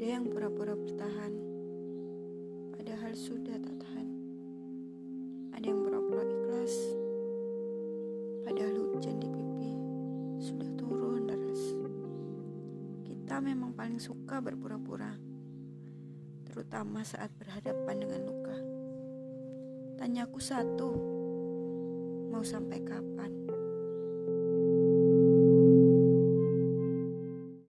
Ada yang pura-pura bertahan, padahal sudah tak tahan. Ada yang pura-pura ikhlas, padahal hujan di pipi sudah turun deras. Kita memang paling suka berpura-pura, terutama saat berhadapan dengan luka. Tanyaku satu, mau sampai kapan?